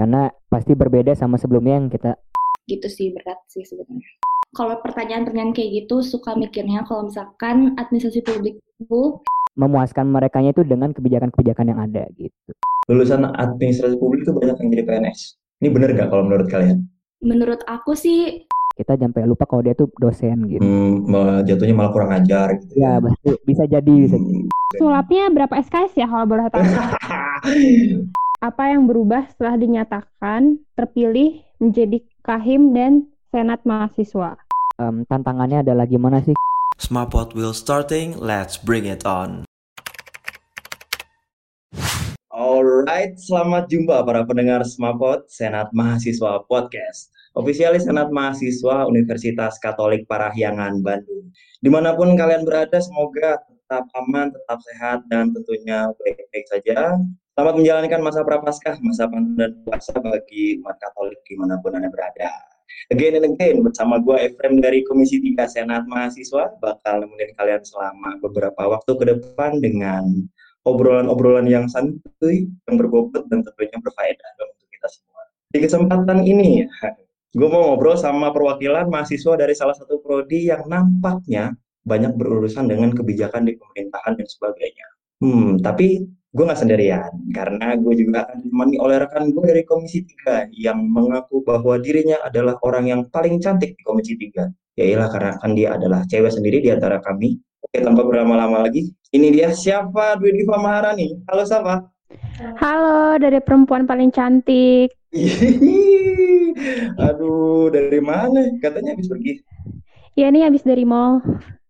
Karena pasti berbeda sama sebelumnya yang kita gitu sih berat sih sebenarnya. Kalau pertanyaan-pertanyaan kayak gitu suka mikirnya kalau misalkan administrasi publik itu memuaskan mereka itu dengan kebijakan-kebijakan yang ada gitu. Lulusan administrasi publik itu banyak yang jadi PNS. Ini bener gak kalau menurut kalian? menurut aku sih Kita sampai lupa kalau dia tuh dosen gitu. Hmm, malah jatuhnya malah kurang ajar gitu. Ya, betul. bisa jadi bisa. Hmm. Sulapnya berapa SKS ya kalau boleh tahu? Apa yang berubah setelah dinyatakan terpilih menjadi Kahim dan Senat Mahasiswa? Em, tantangannya adalah gimana sih Smartpod will starting, let's bring it on. Alright, selamat jumpa para pendengar Smapot Senat Mahasiswa Podcast. Ofisialis Senat Mahasiswa Universitas Katolik Parahyangan Bandung. Di mana pun kalian berada, semoga tetap aman, tetap sehat, dan tentunya baik-baik saja. Selamat menjalankan masa prapaskah, masa panen dan puasa bagi umat Katolik di mana pun Anda berada. Again and again, bersama gue Efrem dari Komisi 3 Senat Mahasiswa, bakal nemenin kalian selama beberapa waktu ke depan dengan obrolan-obrolan yang santuy, yang berbobot, dan tentunya berfaedah untuk kita semua. Di kesempatan ini, gue mau ngobrol sama perwakilan mahasiswa dari salah satu prodi yang nampaknya banyak berurusan dengan kebijakan di pemerintahan dan sebagainya. Hmm, tapi gue nggak sendirian, karena gue juga akan ditemani oleh rekan gue dari Komisi 3 yang mengaku bahwa dirinya adalah orang yang paling cantik di Komisi 3. Yailah karena kan dia adalah cewek sendiri di antara kami. Oke, tanpa berlama-lama lagi, ini dia siapa Dwi Diva Maharani. Halo siapa? Halo dari perempuan paling cantik. Aduh, dari mana? Katanya habis pergi. Ya nih habis dari mall.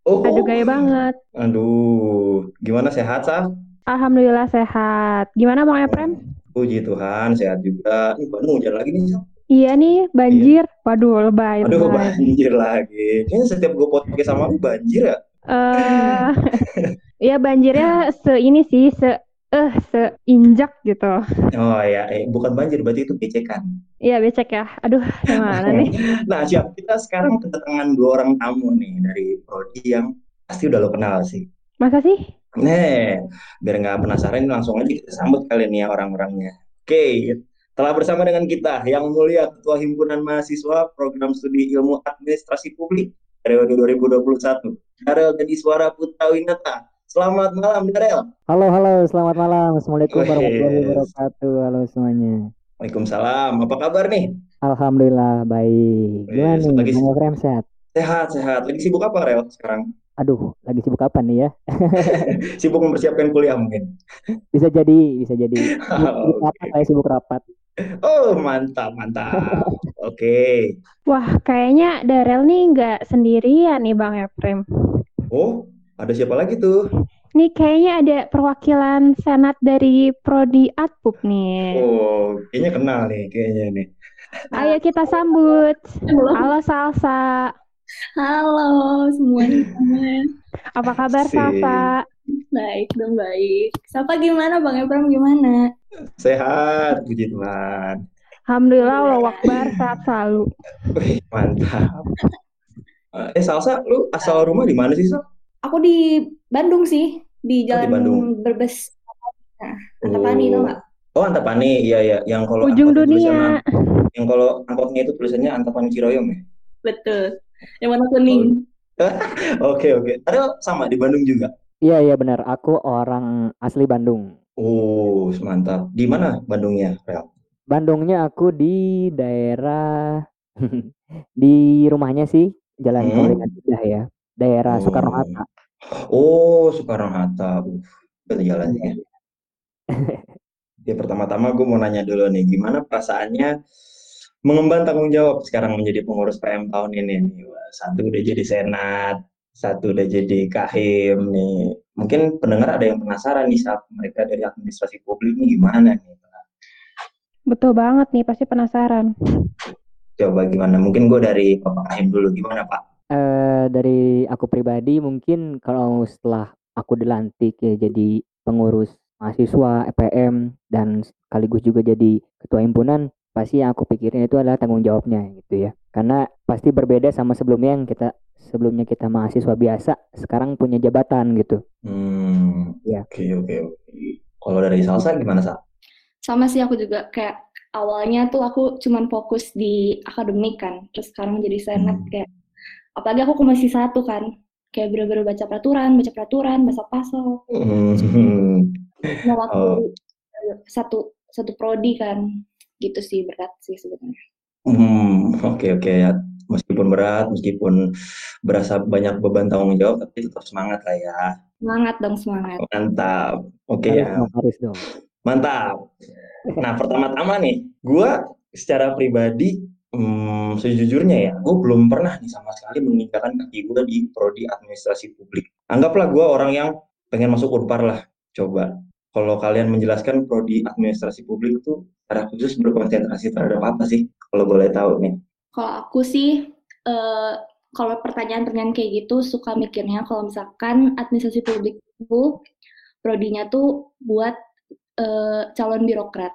Oh, Aduh gaya banget. Aduh, gimana sehat, Sah? Alhamdulillah sehat. Gimana mau Efrem? Puji Tuhan, sehat juga. Ini Bandung hujan lagi nih, Sah. Iya nih banjir. Waduh lebay. Aduh, lebay. banjir lagi. Kayaknya setiap gue podcast sama lu banjir ya. Eh, ya banjirnya se ini sih se eh seinjak gitu. Oh ya, eh, bukan banjir, berarti itu becekan. Iya becek ya. Aduh gimana nih? Nah, siap. Kita sekarang kedatangan dua orang tamu nih dari Prodi yang pasti udah lo kenal sih. Masa sih? Nih, biar nggak penasaran, langsung aja kita sambut kalian ya orang-orangnya. Oke, telah bersama dengan kita yang mulia Ketua Himpunan Mahasiswa Program Studi Ilmu Administrasi Publik periode 2021, Darel dan Iswara Putra Winata. Selamat malam, Darel. Halo, halo, selamat malam. Assalamualaikum warahmatullahi wabarakatuh. Halo semuanya. Waalaikumsalam. Apa kabar nih? Alhamdulillah baik. Gimana Wes, nih? lagi- Bang Efrem sehat? Sehat, sehat. Lagi sibuk apa, Rel, sekarang? Aduh, lagi sibuk apa nih ya? Sibuk mempersiapkan kuliah mungkin. Bisa jadi, bisa jadi. Sibuk Oke. rapat, saya sibuk rapat. Oh, mantap, mantap. Oke. Wah kayaknya Darel nih nggak sendirian nih Bang Efrem. Oh, ada siapa lagi tuh? Nih kayaknya ada perwakilan senat dari Prodi Atpup nih. Oh, kayaknya kenal nih, kayaknya nih. Ayo kita sambut. halo, Halo Salsa. halo semuanya. Apa kabar Asik. Salsa? Baik dong baik. Sapa gimana Bang Ebram gimana? Sehat, puji Tuhan. Alhamdulillah Allah Akbar sehat selalu. Wih, mantap. Eh, Salsa, lu asal rumah di mana sih, Sal? Aku di Bandung sih, di Oh, di Bandung. Jalan Berbes. Nah, Antapani tau nggak? Oh, Antapani, iya ya. Yang kalau Ujung angkotnya dunia. tulisannya- yang kalau angkotnya itu tulisannya Antapani Ciroyom ya. Betul. Yang warna kuning. Oke, oke. Ada sama di Bandung juga. Iya, iya benar. Aku orang asli Bandung. Oh, mantap. Di mana Bandungnya, Rel? Bandungnya aku di daerah di rumahnya sih Jalan Hmm. Indah ya. Daerah Oh. Soekarno-Hatta. Oh, Soekarno-Hatta. Uh, udah jalannya. Ya, pertama-tama gue mau nanya dulu nih, gimana perasaannya mengemban tanggung jawab sekarang menjadi pengurus PM tahun ini nih? Satu udah jadi senat, satu udah jadi kahim nih. Mungkin pendengar ada yang penasaran nih saat mereka dari administrasi publik nih gimana nih? Betul banget nih pasti penasaran. Coba gimana? Mungkin gue dari Bapak Kahim dulu, gimana Pak? Eh dari aku pribadi mungkin kalau setelah aku dilantik ya jadi pengurus mahasiswa EPM dan sekaligus juga jadi ketua himpunan pasti yang aku pikirin itu adalah tanggung jawabnya gitu ya karena pasti berbeda sama sebelumnya yang kita sebelumnya kita mahasiswa biasa sekarang punya jabatan gitu Hmm, Iya. oke oke oke. Kalau dari Salsa gimana Sal? Sama sih aku juga kayak awalnya tuh aku cuman fokus di akademik kan, terus sekarang jadi senat Hmm. kayak apalagi aku komisi satu kan, kayak bener-bener baca peraturan, baca peraturan, baca pasal, Hmm. mewakili Oh. satu satu prodi kan, gitu sih berat sih sebenarnya. Hmm, oke oke ya. Meskipun berat, meskipun berasa banyak beban tanggung jawab, tapi tetap semangat lah ya. Semangat dong semangat. Mantap. Oke harus ya. dong, harus dong. Mantap. Nah, pertama-tama nih, gua secara pribadi, hmm, sejujurnya ya, gue belum pernah nih sama sekali menginjakan kaki gue di prodi administrasi publik. Anggaplah gue orang yang pengen masuk Unpar lah. Coba, kalau kalian menjelaskan prodi administrasi publik itu secara khusus berkonsentrasi terhadap apa sih? Kalau boleh tahu nih. Kalau aku sih, eh, kalau pertanyaan-pertanyaan kayak gitu suka mikirnya kalau misalkan administrasi publik itu prodinya tuh buat eh, calon birokrat.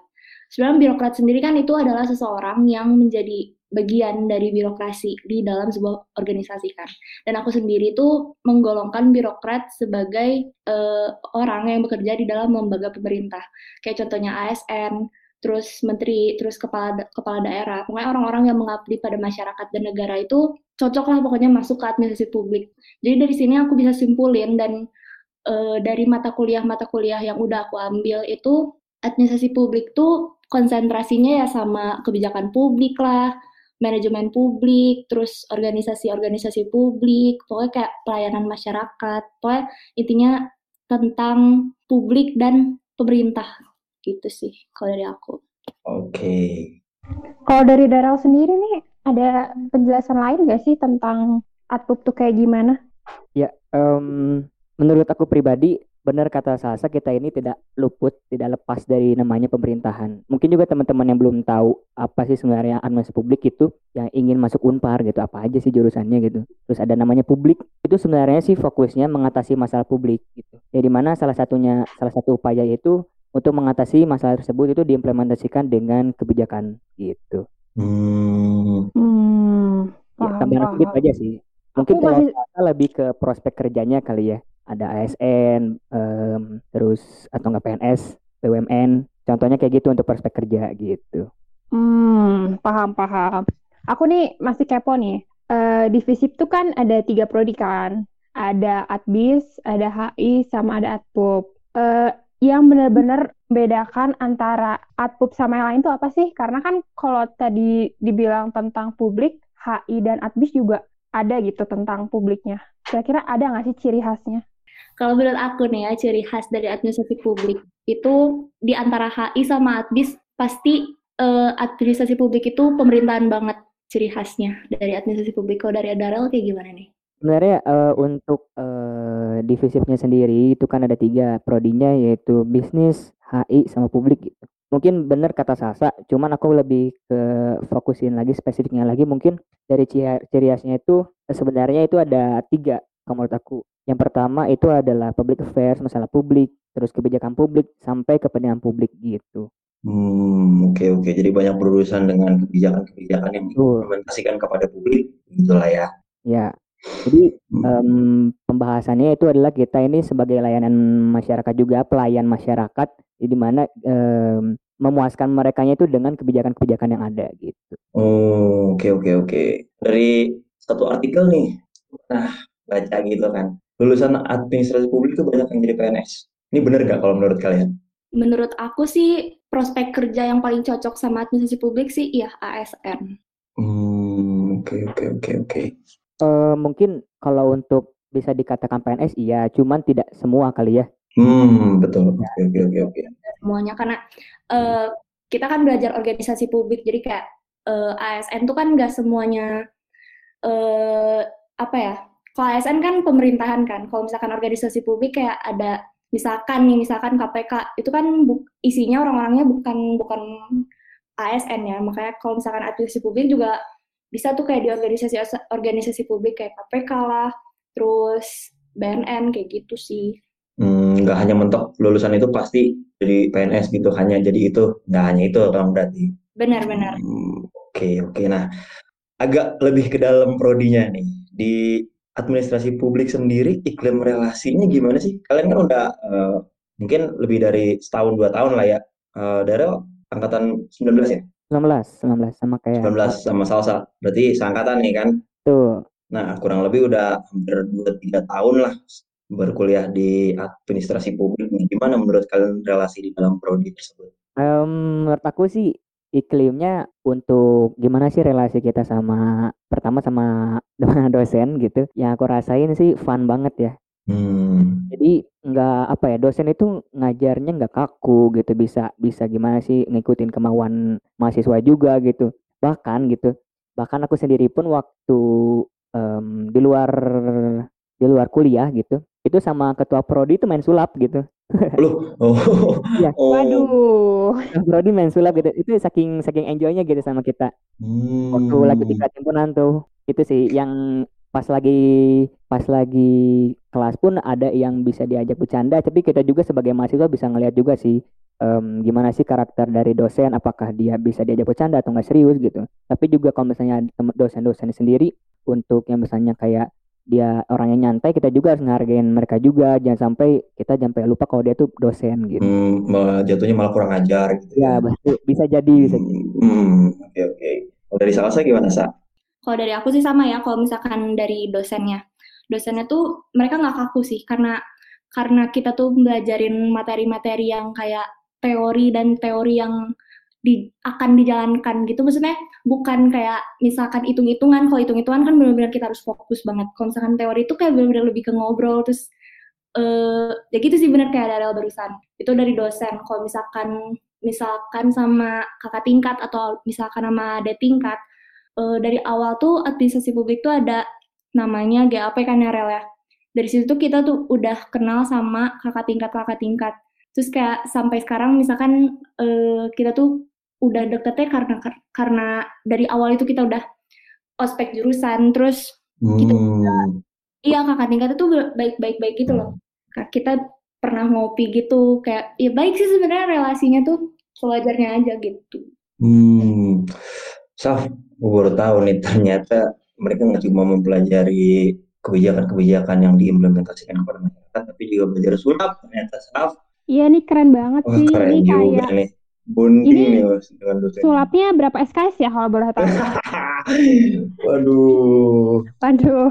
Sebenarnya birokrat sendiri kan itu adalah seseorang yang menjadi bagian dari birokrasi di dalam sebuah organisasi kan. Dan aku sendiri tuh menggolongkan birokrat sebagai eh, orang yang bekerja di dalam lembaga pemerintah. Kayak contohnya ASN, terus menteri, terus kepala kepala daerah. Pokoknya orang-orang yang mengabdi pada masyarakat dan negara itu cocok lah pokoknya masuk ke administrasi publik. Jadi dari sini aku bisa simpulin dan eh, dari mata kuliah-mata kuliah yang udah aku ambil itu administrasi publik tuh konsentrasinya ya sama kebijakan publik lah, manajemen publik, terus organisasi-organisasi publik, pokoknya kayak pelayanan masyarakat. Pokoknya intinya tentang publik dan pemerintah gitu sih kalau dari aku. Oke. Kalau dari Daryl sendiri nih, ada penjelasan lain nggak sih tentang Atpup tuh kayak gimana? Ya, em, menurut aku pribadi, benar kata Salsa, kita ini tidak luput, tidak lepas dari namanya pemerintahan. Mungkin juga teman-teman yang belum tahu apa sih sebenarnya administrasi publik itu yang ingin masuk Unpar gitu, apa aja sih jurusannya gitu. Terus ada namanya publik, itu sebenarnya sih fokusnya mengatasi masalah publik gitu. Ya di mana salah satunya, salah satu upaya itu untuk mengatasi masalah tersebut itu diimplementasikan dengan kebijakan gitu. Hmm. Hmm, Ya, paham, tambahan sedikit paham. aja sih. Mungkin kalau masih- lebih ke prospek kerjanya kali ya. Ada ASN, em, terus atau enggak PNS, BUMN. Contohnya kayak gitu untuk prospek kerja gitu. Hmm, paham, paham. Aku nih masih kepo nih. Eh, di FISIP tuh kan ada tiga prodi kan. Ada Atbis, ada HI, sama ada Atpup. Eh, yang benar-benar membedakan antara Atpup sama yang lain tuh apa sih? Karena kan kalau tadi dibilang tentang publik, HI dan Atbis juga ada gitu tentang publiknya. Kira-kira ada nggak sih ciri khasnya? Kalau menurut aku nih ya, ciri khas dari administrasi publik itu di antara HI sama Adbis pasti eh, administrasi publik itu pemerintahan banget ciri khasnya dari administrasi publik. Kalau dari Darel kayak gimana nih? Sebenarnya eh, untuk eh, divisifnya sendiri itu kan ada tiga prodinya yaitu bisnis, HI, sama publik. Mungkin benar kata Sasa, cuman aku lebih ke fokusin lagi spesifiknya lagi mungkin dari ciri, khasnya itu sebenarnya itu ada tiga kalau menurut aku. Yang pertama itu adalah public affairs, masalah publik, terus kebijakan publik sampai kepentingan publik gitu. Hmm, oke oke. Jadi banyak berurusan dengan kebijakan-kebijakan yang diimplementasikan kepada publik, gitulah ya. Ya, jadi Hmm. em, pembahasannya itu adalah kita ini sebagai layanan masyarakat juga pelayan masyarakat, di mana em, memuaskan mereka itu dengan kebijakan-kebijakan yang ada gitu. Oh, oke oke oke. Dari satu artikel nih, nah baca gitu kan. Lulusan administrasi publik itu banyak yang jadi PNS. Ini bener nggak kalau menurut kalian? Menurut aku sih prospek kerja yang paling cocok sama administrasi publik sih ya ASN. Hmm, oke oke oke oke. Eh, mungkin kalau untuk bisa dikatakan PNS iya, cuman tidak semua kali ya. Hmm, betul. Oke oke oke oke. semuanya karena eh, kita kan belajar organisasi publik jadi kayak eh, ASN tuh kan nggak semuanya eh, apa ya kalau ASN kan pemerintahan kan kalau misalkan organisasi publik kayak ada misalkan nih misalkan KPK itu kan bu- isinya orang-orangnya bukan bukan ASN ya makanya kalau misalkan administrasi publik juga bisa tuh kayak di organisasi organisasi publik kayak KPK lah terus BNN kayak gitu sih Hmm, nggak hanya mentok lulusan itu pasti jadi PNS gitu, hanya jadi itu, nggak hanya itu kan berarti. benar-benar Hmm, Oke, oke. Nah, agak lebih ke dalam prodinya nih. Di administrasi publik sendiri, iklim relasinya gimana sih? Kalian kan udah eh, mungkin lebih dari setahun dua tahun lah ya. Eh, Daryl angkatan 19 ya? 19, 19 sama kayak 19 sama Salsa. Berarti seangkatan nih kan? tuh. Nah, kurang lebih udah hampir 2-3 tahun lah berkuliah di administrasi publik nih. Gimana menurut kalian relasi di dalam prodi tersebut? Em, menurut aku sih iklimnya untuk gimana sih relasi kita sama pertama sama dosen gitu. Yang aku rasain sih fun banget ya. Hmm. Jadi nggak apa ya dosen itu ngajarnya nggak kaku gitu bisa bisa gimana sih ngikutin kemauan mahasiswa juga gitu. Bahkan gitu. Bahkan aku sendiri pun waktu em, di luar di luar kuliah gitu itu sama ketua prodi itu main sulap gitu. Loh, oh, Iya. oh. Waduh. Ketua prodi main sulap gitu. Itu saking saking enjoynya gitu sama kita. waktu lagi Hmm. tingkat himpunan tuh itu sih yang pas lagi pas lagi kelas pun ada yang bisa diajak bercanda tapi kita juga sebagai mahasiswa bisa ngelihat juga sih em, gimana sih karakter dari dosen apakah dia bisa diajak bercanda atau nggak serius gitu tapi juga kalau misalnya dosen-dosen sendiri untuk yang misalnya kayak dia orangnya nyantai kita juga harus ngehargain mereka juga jangan sampai kita sampai lupa kalau dia tuh dosen gitu Hmm, malah jatuhnya malah kurang ajar gitu ya ya. betul bisa jadi bisa jadi Hmm, oke oke. Kalau dari Salsa gimana, Sa? Kalau dari aku sih sama ya, kalau misalkan dari dosennya. Dosennya tuh mereka nggak kaku sih, karena karena kita tuh belajarin materi-materi yang kayak teori dan teori yang di, akan dijalankan gitu. Maksudnya bukan kayak misalkan hitung-hitungan, kalau hitung-hitungan kan benar-benar kita harus fokus banget. Kalau misalkan teori itu kayak benar-benar lebih ke ngobrol, terus eh ya gitu sih benar kayak ada barusan. Itu dari dosen. Kalau misalkan misalkan sama kakak tingkat atau misalkan sama adik tingkat, eh, dari awal tuh administrasi publik tuh ada namanya GAP kan ya Rel ya. Dari situ tuh kita tuh udah kenal sama kakak tingkat kakak tingkat. Terus kayak sampai sekarang misalkan eh, kita tuh udah deketnya karena karena dari awal itu kita udah ospek jurusan. Terus Kita Hmm. iya kakak tingkat itu baik-baik baik gitu loh. Kak, Kita pernah ngopi gitu kayak ya baik sih sebenarnya relasinya tuh sewajarnya aja gitu. Hmm. Saf, gue baru tahu nih ternyata mereka nggak cuma mempelajari kebijakan-kebijakan yang diimplementasikan kepada masyarakat, tapi juga belajar sulap ternyata Saf. Iya nih keren banget Wah, sih. keren Ini juga kayak nih. Bunting Ini nih Mas, dengan dosen. sulapnya berapa SKS ya kalau boleh tahu? Waduh. Waduh,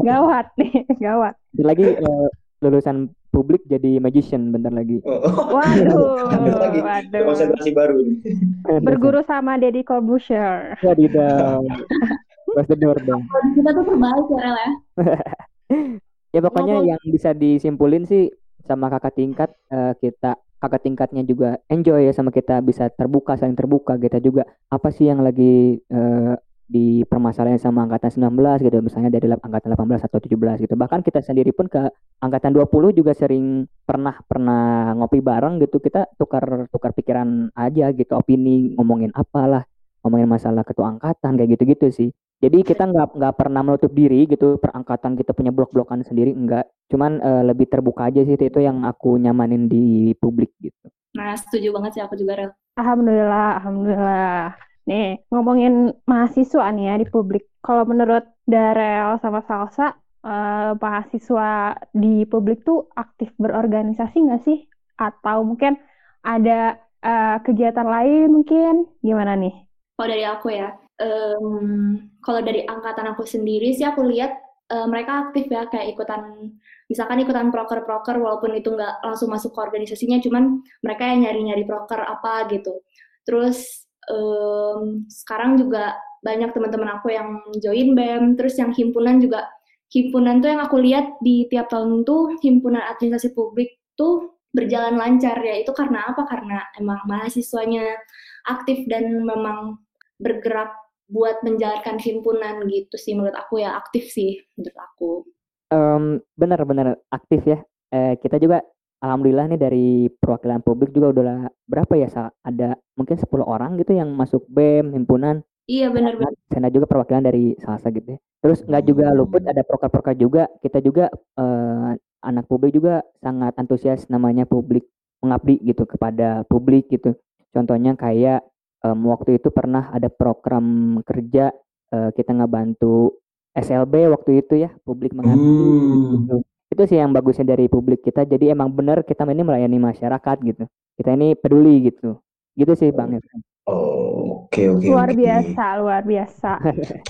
gawat nih, gawat. Lagi eh, lulusan publik jadi magician bentar lagi. Waduh, Ada lagi waduh. konsentrasi baru nih. Berguru sama Deddy Corbuzier. Wadidaw. Close the door dong. Kita tuh terbaik ya Rel ya. Ya pokoknya Ngomong- yang bisa disimpulin sih sama kakak tingkat eh, kita kakak tingkatnya juga enjoy ya sama kita bisa terbuka saling terbuka kita juga. Apa sih yang lagi eh, di permasalahan sama angkatan 19 gitu misalnya dari angkatan 18 atau 17 gitu. Bahkan kita sendiri pun ke angkatan 20 juga sering pernah pernah ngopi bareng gitu. Kita tukar tukar pikiran aja gitu opini ngomongin apalah ngomongin masalah ketua angkatan kayak gitu-gitu sih jadi kita nggak nggak pernah menutup diri gitu perangkatan kita punya blok-blokan sendiri enggak cuman eh, lebih terbuka aja sih itu yang aku nyamanin di publik gitu Nah, setuju banget sih aku juga Rel. Alhamdulillah, alhamdulillah. Nih, ngomongin mahasiswa nih ya di publik. Kalau menurut Darel sama Salsa, eh, mahasiswa di publik tuh aktif berorganisasi nggak sih? Atau mungkin ada eh, kegiatan lain mungkin? Gimana nih? Kalau dari aku ya, em, kalau dari angkatan aku sendiri sih aku lihat eh, mereka aktif ya kayak ikutan, misalkan ikutan proker-proker walaupun itu nggak langsung masuk ke organisasinya, cuman mereka yang nyari-nyari proker apa gitu. Terus em, sekarang juga banyak teman-teman aku yang join BEM, terus yang himpunan juga, himpunan tuh yang aku lihat di tiap tahun tuh himpunan administrasi publik tuh berjalan lancar ya. Itu karena apa? Karena emang mahasiswanya aktif dan memang bergerak buat menjalankan himpunan gitu sih menurut aku ya aktif sih menurut aku. Em, benar-benar aktif ya Eh, kita juga alhamdulillah nih dari perwakilan publik juga udah berapa ya ada mungkin 10 orang gitu yang masuk BEM himpunan Iya benar-benar. sana juga perwakilan dari Salsa gitu ya. Terus nggak juga luput ada proker-proker juga. Kita juga eh, anak publik juga sangat antusias namanya publik mengabdi gitu kepada publik gitu. Contohnya kayak em, waktu itu pernah ada program kerja eh, kita ngebantu SLB waktu itu ya publik mengabdi Hmm. gitu. Itu sih yang bagusnya dari publik kita. Jadi emang benar kita ini melayani masyarakat gitu. Kita ini peduli gitu. Gitu sih Bang. Oh, oke oke Luar biasa, luar biasa.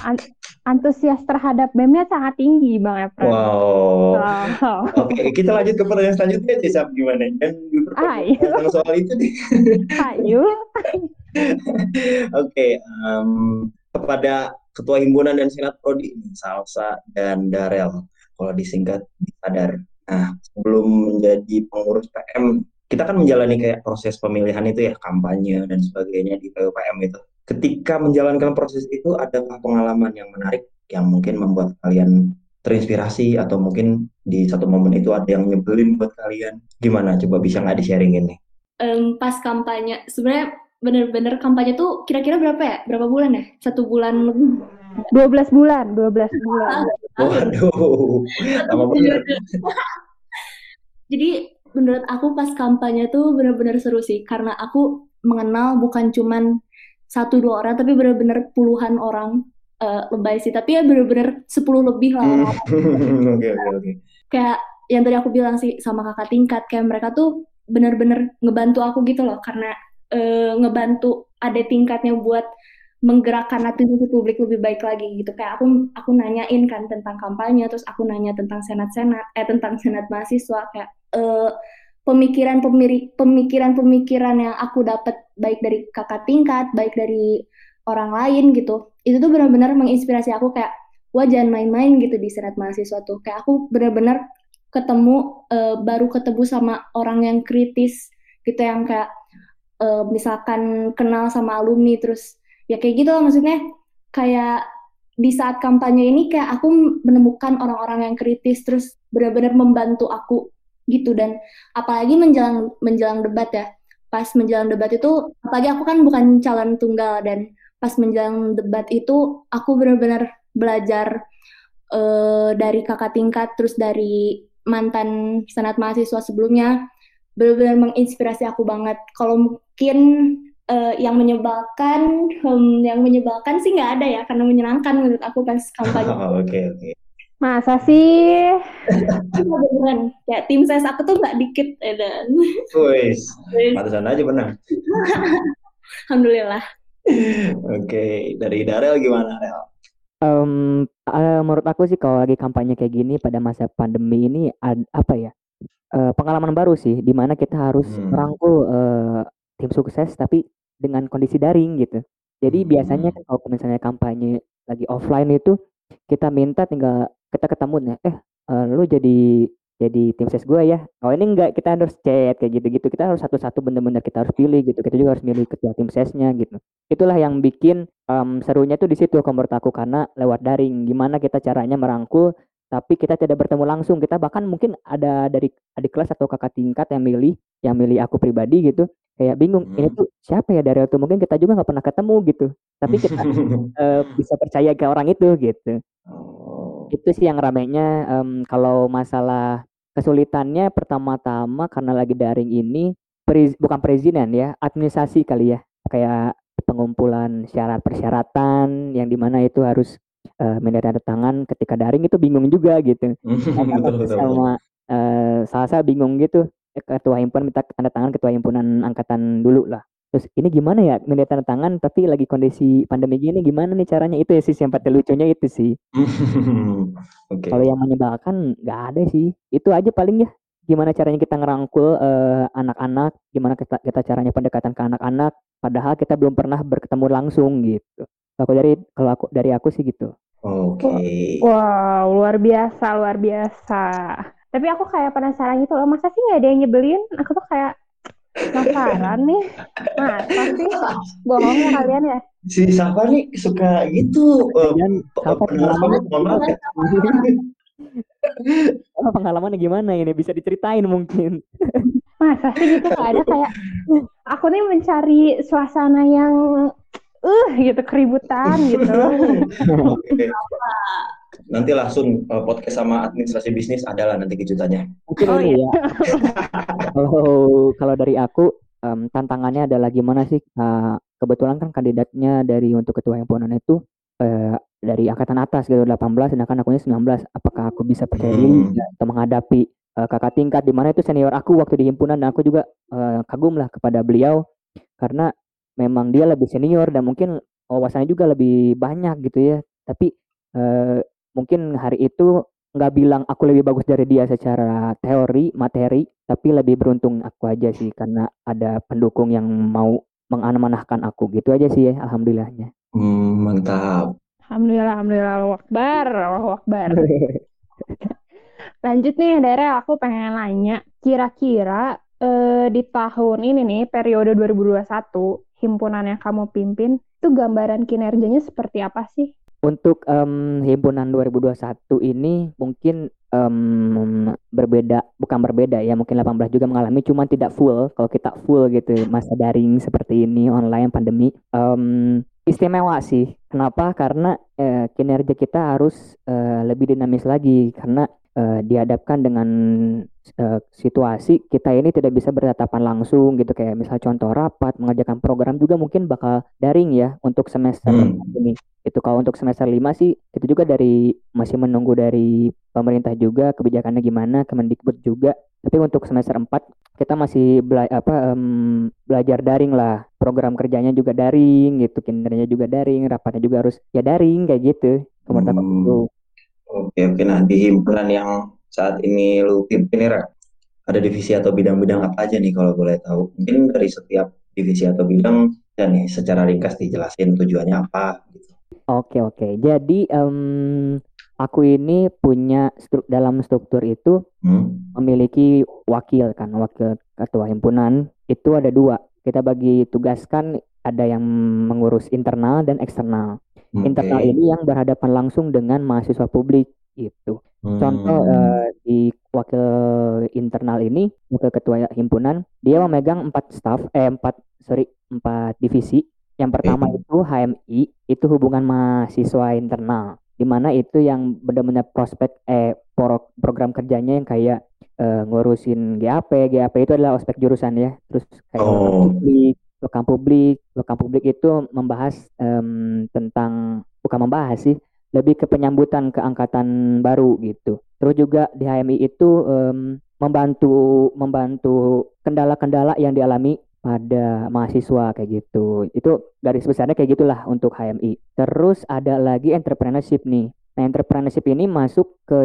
An- antusias terhadap BEM-nya sangat tinggi, Bang Efren. Wow. Wow. Oke, kita lanjut ke pertanyaan selanjutnya, Cisap. Gimana? Dan Ayo. tentang soal itu nih. Ayo. Oke, em, kepada Ketua Himpunan dan Senat Prodi, Salsa dan Darel, kalau disingkat Sadar. Nah, sebelum menjadi pengurus PM, kita kan menjalani kayak proses pemilihan itu ya, kampanye dan sebagainya di PUPM itu. Ketika menjalankan proses itu, adakah pengalaman yang menarik yang mungkin membuat kalian terinspirasi atau mungkin di satu momen itu ada yang nyebelin buat kalian? Gimana? Coba bisa nggak di-sharingin nih? Em, pas kampanye, sebenarnya bener-bener kampanye tuh kira-kira berapa ya? Berapa bulan ya? Satu bulan lebih. 12 bulan, 12 bulan. Waduh, lama. Jadi menurut aku pas kampanye tuh bener-bener seru sih karena aku mengenal bukan cuman satu dua orang tapi bener-bener puluhan orang Eh, lebay sih tapi ya bener-bener 10 lebih lah Hmm. Oke, oke, oke. kayak yang tadi aku bilang sih sama kakak tingkat kayak mereka tuh bener-bener ngebantu aku gitu loh karena eh, ngebantu ada tingkatnya buat menggerakkan aktivitas publik lebih baik lagi gitu. Kayak aku aku nanyain kan tentang kampanye terus aku nanya tentang senat-senat eh tentang senat mahasiswa. Kayak eh, pemikiran pemikiran pemikiran yang aku dapat baik dari kakak tingkat baik dari orang lain gitu itu tuh benar-benar menginspirasi aku. Kayak wah jangan main-main gitu di senat mahasiswa tuh. Kayak aku benar-benar ketemu eh, baru ketemu sama orang yang kritis gitu yang kayak eh, misalkan kenal sama alumni terus ya kayak gitu lah maksudnya. Kayak di saat kampanye ini kayak aku menemukan orang-orang yang kritis terus benar-benar membantu aku gitu. Dan apalagi menjelang menjelang debat ya. Pas menjelang debat itu apalagi aku kan bukan calon tunggal dan pas menjelang debat itu aku benar-benar belajar eh, dari kakak tingkat terus dari mantan senat mahasiswa sebelumnya benar-benar menginspirasi aku banget. Kalau mungkin eh, yang menyebalkan, hmm, yang menyebalkan sih nggak ada ya karena menyenangkan menurut aku pas kampanye. Oh, Oke, oke. Masa sih? Itu beneran kayak tim ses aku tuh nggak dikit ya dan Wis, pantesan aja benar. alhamdulillah. Oke, dari Darel gimana, Rel? Em, eh, menurut aku sih kalau lagi kampanye kayak gini pada masa pandemi ini ad- apa ya eh, pengalaman baru sih di mana kita harus Hmm. merangkul eh, tim sukses tapi dengan kondisi daring gitu. Jadi biasanya Hmm. kan kalau misalnya kampanye lagi offline itu kita minta tinggal kita ketemu nih, eh eh, lu jadi jadi tim ses gue ya. Oh ini enggak kita harus chat kayak gitu-gitu. Kita harus satu-satu bener-bener kita harus pilih gitu. Kita juga harus milih ketua tim sesnya gitu. Itulah yang bikin em, serunya tuh di situ kalau menurut aku karena lewat daring. Gimana kita caranya merangkul tapi kita tidak bertemu langsung. Kita bahkan mungkin ada dari adik kelas atau kakak tingkat yang milih yang milih aku pribadi gitu. Kayak bingung ini Hmm. tuh siapa ya dari itu mungkin kita juga nggak pernah ketemu gitu. Tapi kita eh, bisa percaya ke orang itu gitu Oh, itu sih yang ramainya em, kalau masalah kesulitannya pertama-tama karena lagi daring ini periz- bukan perizinan ya administrasi kali ya kayak pengumpulan syarat persyaratan yang di mana itu harus eh, menandatangani tangan ketika daring itu bingung juga gitu betul, betul, betul. sama eh, salah saya bingung gitu eh, ketua himpunan minta tanda tangan ketua himpunan angkatan dulu lah terus ini gimana ya minta tanda tangan tapi lagi kondisi pandemi gini gimana nih caranya itu ya sih yang paling lucunya itu sih Oke. kalau yang menyebalkan nggak ada sih. Itu aja paling ya. Gimana caranya kita ngerangkul anak-anak, gimana kita, kita caranya pendekatan ke anak-anak, padahal kita belum pernah berketemu langsung gitu. Kalau dari kalau aku dari aku sih gitu. Oke. Wow, luar biasa, luar biasa. Tapi aku kayak penasaran gitu loh, masa sih nggak ada yang nyebelin? Aku tuh kayak penasaran nih. Masa sih? Bohong ya kalian ya? Si Safa nih suka gitu. eh, Safa pendengar pengalaman maaf ya. pengalamannya gimana ini bisa diceritain mungkin. Masa sih gitu nggak ada kayak aku nih mencari suasana yang gitu keributan gitu. Oke. Nanti langsung eh, podcast sama administrasi bisnis adalah nanti kejutannya. Mungkin Oh, iya. ya. Kalau kalau dari aku em, tantangannya adalah gimana sih? eh, kebetulan kan kandidatnya dari untuk ketua himpunan itu eh, dari angkatan atas gitu 18 sedangkan akunya 19. Apakah aku bisa percaya diri Hmm. nggak atau menghadapi eh, kakak tingkat di mana itu senior aku waktu di himpunan dan aku juga eh, kagum lah kepada beliau karena memang dia lebih senior dan mungkin wawasannya juga lebih banyak gitu ya. Tapi uh, mungkin hari itu nggak bilang aku lebih bagus dari dia secara teori materi tapi lebih beruntung aku aja sih karena ada pendukung yang mau mengamanahkan aku gitu aja sih ya alhamdulillahnya. Hmm, mantap. Alhamdulillah alhamdulillah. Allah akbar Allah akbar. Lanjut nih Dere aku pengen nanya kira-kira eh, di tahun ini nih periode 2021 himpunan yang kamu pimpin itu gambaran kinerjanya seperti apa sih untuk um, himpunan 2021 ini mungkin um, berbeda, bukan berbeda ya, mungkin 18 juga mengalami, cuma tidak full. Kalau kita full gitu masa daring seperti ini online pandemi, um, istimewa sih. Kenapa? Karena uh, kinerja kita harus uh, lebih dinamis lagi karena uh, dihadapkan dengan uh, situasi kita ini tidak bisa bertatapan langsung gitu. Kayak misal contoh rapat mengerjakan program juga mungkin bakal daring ya untuk semester hmm. ini. Itu kalau untuk semester 5 sih itu juga dari masih menunggu dari pemerintah juga kebijakannya gimana Kemendikbud juga. Tapi untuk semester 4 kita masih bela apa um, belajar daring lah. Program kerjanya juga daring gitu kinerjanya juga daring rapatnya juga harus ya daring kayak gitu. Menurut hmm. Oke oke nah di himpunan yang saat ini lu pimpin ini ada divisi atau bidang-bidang apa aja nih kalau boleh tahu mungkin dari setiap divisi atau bidang dan nih secara ringkas dijelasin tujuannya apa gitu Oke oke. Jadi um, aku ini punya stru dalam struktur itu hmm? memiliki wakil kan, wakil ketua himpunan itu ada dua. Kita bagi tugaskan ada yang mengurus internal dan eksternal. Okay. Internal ini yang berhadapan langsung dengan mahasiswa publik itu. Hmm. Contoh uh, di wakil internal ini, wakil ketua himpunan, dia memegang empat staff, eh empat sorry empat divisi yang pertama itu HMI, itu hubungan mahasiswa internal, di mana itu yang benar-benar prospek eh pro program kerjanya yang kayak uh, ngurusin GAP, GAP itu adalah ospek jurusan ya. Terus kayak oh. publik, lokam publik, lokam publik itu membahas um, tentang bukan membahas sih, lebih ke penyambutan keangkatan baru gitu. Terus juga di HMI itu um, membantu membantu kendala-kendala yang dialami pada mahasiswa kayak gitu. Itu garis besarnya kayak gitulah untuk HMI. Terus ada lagi entrepreneurship nih. Nah, entrepreneurship ini masuk ke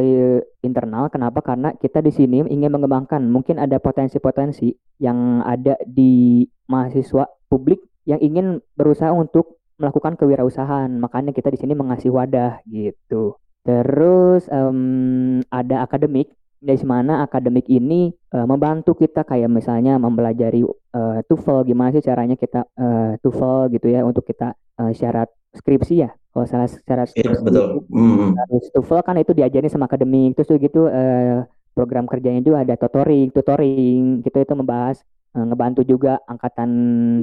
internal. Kenapa? Karena kita di sini ingin mengembangkan. Mungkin ada potensi-potensi yang ada di mahasiswa publik yang ingin berusaha untuk melakukan kewirausahaan. Makanya kita di sini mengasih wadah gitu. Terus um, ada akademik dari mana akademik ini uh, membantu kita kayak misalnya mempelajari uh, TOEFL gimana sih caranya kita uh, TOEFL gitu ya untuk kita uh, syarat skripsi ya kalau salah syarat iya, skripsi ya, betul. Mm. Terus TOEFL kan itu diajarin sama akademik terus gitu uh, program kerjanya juga ada tutoring tutoring kita itu membahas uh, ngebantu juga angkatan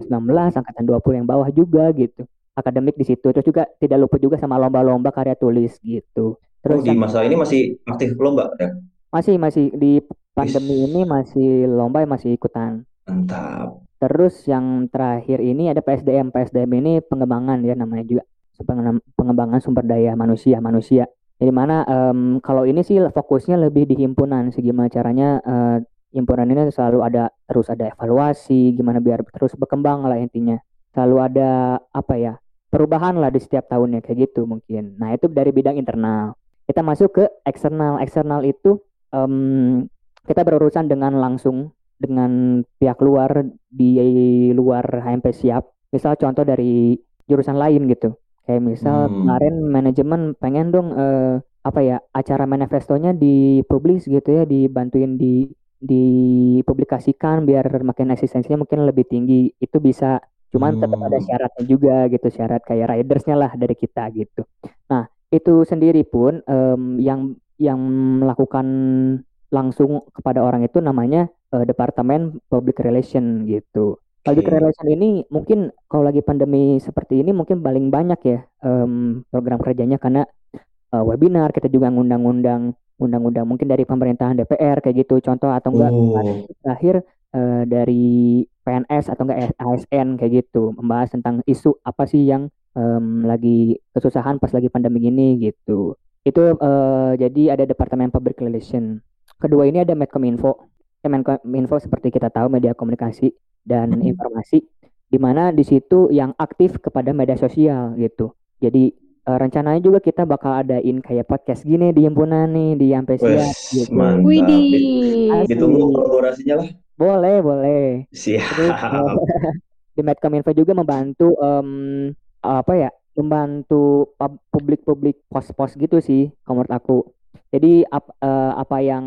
19 angkatan 20 yang bawah juga gitu akademik di situ terus juga tidak lupa juga sama lomba-lomba karya tulis gitu terus oh, di masa ini masih aktif lomba ya masih masih di pandemi ini masih lomba masih ikutan. Mantap. Terus yang terakhir ini ada PSDM. PSDM ini pengembangan ya namanya juga pengembangan sumber daya manusia manusia. Jadi mana um, kalau ini sih fokusnya lebih di himpunan, segimana caranya uh, himpunan ini selalu ada terus ada evaluasi, gimana biar terus berkembang lah intinya. Selalu ada apa ya perubahan lah di setiap tahunnya kayak gitu mungkin. Nah itu dari bidang internal. Kita masuk ke eksternal. Eksternal itu um, kita berurusan dengan langsung dengan pihak luar di luar HMP siap. Misal contoh dari jurusan lain gitu. Kayak misal hmm. kemarin manajemen pengen dong uh, apa ya acara manifestonya dipublis gitu ya, dibantuin di dipublikasikan biar makin eksistensinya mungkin lebih tinggi. Itu bisa cuman hmm. tetap ada syaratnya juga gitu syarat kayak ridersnya lah dari kita gitu nah itu sendiri pun um, yang yang melakukan langsung kepada orang itu namanya uh, Departemen Public Relation gitu. Public Relation ini mungkin kalau lagi pandemi seperti ini mungkin paling banyak ya um, program kerjanya karena uh, webinar kita juga ngundang-undang undang-undang mungkin dari pemerintahan DPR kayak gitu contoh atau enggak oh. terakhir uh, dari PNS atau enggak ASN kayak gitu membahas tentang isu apa sih yang um, lagi kesusahan pas lagi pandemi ini gitu itu uh, jadi ada Departemen Public Relation. Kedua ini ada Medcominfo. Ya, Medcominfo seperti kita tahu media komunikasi dan informasi. di mana di situ yang aktif kepada media sosial gitu. Jadi uh, rencananya juga kita bakal adain kayak podcast gini di himpunan nih di Ampesia gitu. Mantap. Widih. Ditunggu kolaborasinya lah. Boleh, boleh. Siap. Terus, uh, di Medcominfo juga membantu um, apa ya? Membantu publik-publik pos-pos gitu sih, menurut aku. Jadi ap, uh, apa yang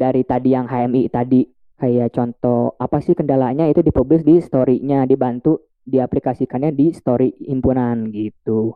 dari tadi yang HMI tadi kayak contoh apa sih kendalanya itu dipublish di story-nya, dibantu diaplikasikannya di story himpunan gitu.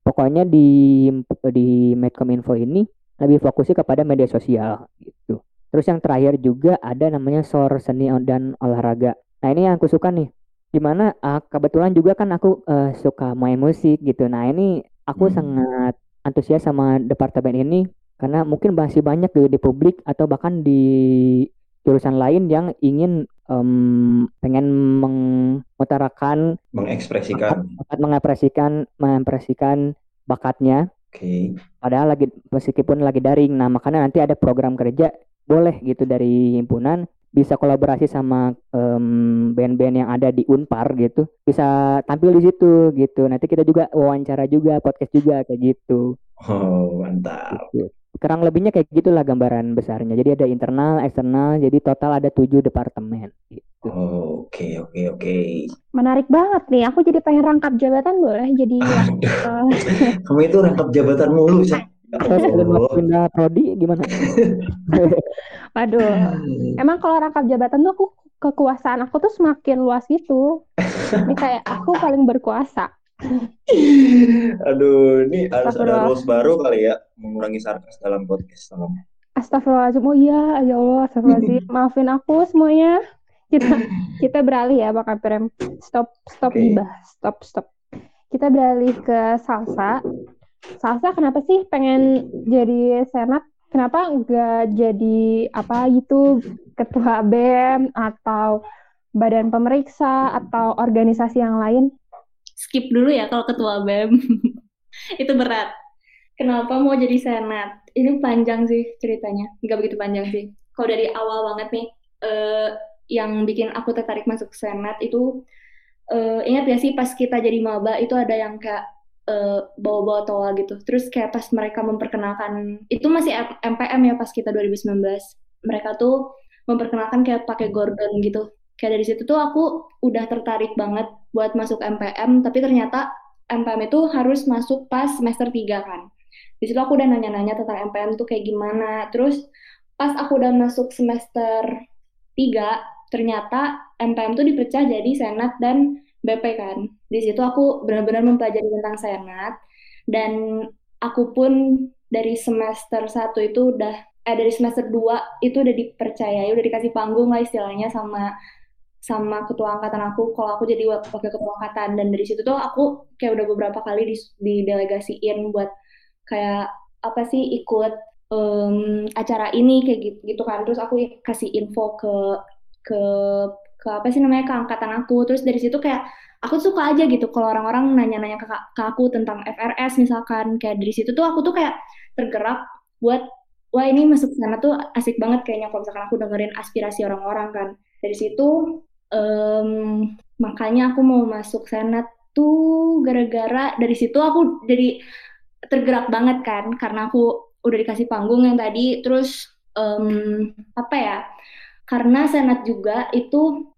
Pokoknya di di Medcominfo ini lebih fokusnya kepada media sosial gitu. Terus yang terakhir juga ada namanya SOR seni dan olahraga. Nah ini yang aku suka nih di mana uh, kebetulan juga kan aku uh, suka main musik gitu nah ini aku hmm. sangat antusias sama departemen ini karena mungkin masih banyak di, di publik atau bahkan di jurusan lain yang ingin um, pengen mengutarakan mengekspresikan bakat, mengekspresikan mengekspresikan bakatnya Oke. Okay. Padahal lagi meskipun lagi daring. Nah, makanya nanti ada program kerja boleh gitu dari himpunan bisa kolaborasi sama band band-band yang ada di Unpar gitu bisa tampil di situ gitu nanti kita juga wawancara juga podcast juga kayak gitu oh mantap gitu. Kurang lebihnya kayak gitulah gambaran besarnya jadi ada internal eksternal jadi total ada tujuh departemen gitu oh, oke oke oke menarik banget nih aku jadi pengen rangkap jabatan boleh jadi uh... kamu itu rangkap jabatan mulu sih Oh. pindah prodi gimana? Waduh, emang kalau rangkap jabatan tuh aku kekuasaan aku tuh semakin luas gitu. Ini kayak aku paling berkuasa. Aduh, ini harus ada rules baru kali ya, mengurangi sarkas dalam podcast salam. Astagfirullahaladzim, oh iya, ya Allah, astagfirullahaladzim. Maafin aku semuanya. Kita kita beralih ya, Pak Kaprem. Stop, stop okay. gibah, stop, stop. Kita beralih ke salsa. Salsa kenapa sih pengen jadi senat? Kenapa enggak jadi apa gitu ketua BEM atau badan pemeriksa atau organisasi yang lain? Skip dulu ya kalau ketua BEM. Itu berat. Kenapa mau jadi senat? Ini panjang sih ceritanya. Enggak begitu panjang sih. Kalau dari awal banget nih, eh, yang bikin aku tertarik masuk senat itu uh, ingat gak sih pas kita jadi maba itu ada yang kayak uh, bawa-bawa toa gitu. Terus kayak pas mereka memperkenalkan itu masih MPM ya pas kita 2019. Mereka tuh memperkenalkan kayak pakai Gordon gitu. Kayak dari situ tuh aku udah tertarik banget buat masuk MPM, tapi ternyata MPM itu harus masuk pas semester 3 kan. Di situ aku udah nanya-nanya tentang MPM tuh kayak gimana. Terus pas aku udah masuk semester 3, ternyata MPM tuh dipecah jadi senat dan BP kan. Di situ aku benar-benar mempelajari tentang senat dan aku pun dari semester 1 itu udah eh dari semester 2 itu udah dipercayai, udah dikasih panggung lah istilahnya sama sama ketua angkatan aku kalau aku jadi wakil ketua angkatan. Dan dari situ tuh aku kayak udah beberapa kali di, didelegasiin buat kayak apa sih ikut um, acara ini kayak gitu, gitu kan. Terus aku kasih info ke ke ke apa sih namanya ke angkatan aku. Terus dari situ kayak aku suka aja gitu kalau orang-orang nanya-nanya ke, ke aku tentang FRS misalkan. Kayak dari situ tuh aku tuh kayak tergerak buat wah ini masuk sana tuh asik banget kayaknya kalau misalkan aku dengerin aspirasi orang-orang kan. Dari situ um, makanya aku mau masuk senat tuh gara-gara dari situ aku jadi tergerak banget kan karena aku udah dikasih panggung yang tadi. Terus um, apa ya karena senat juga itu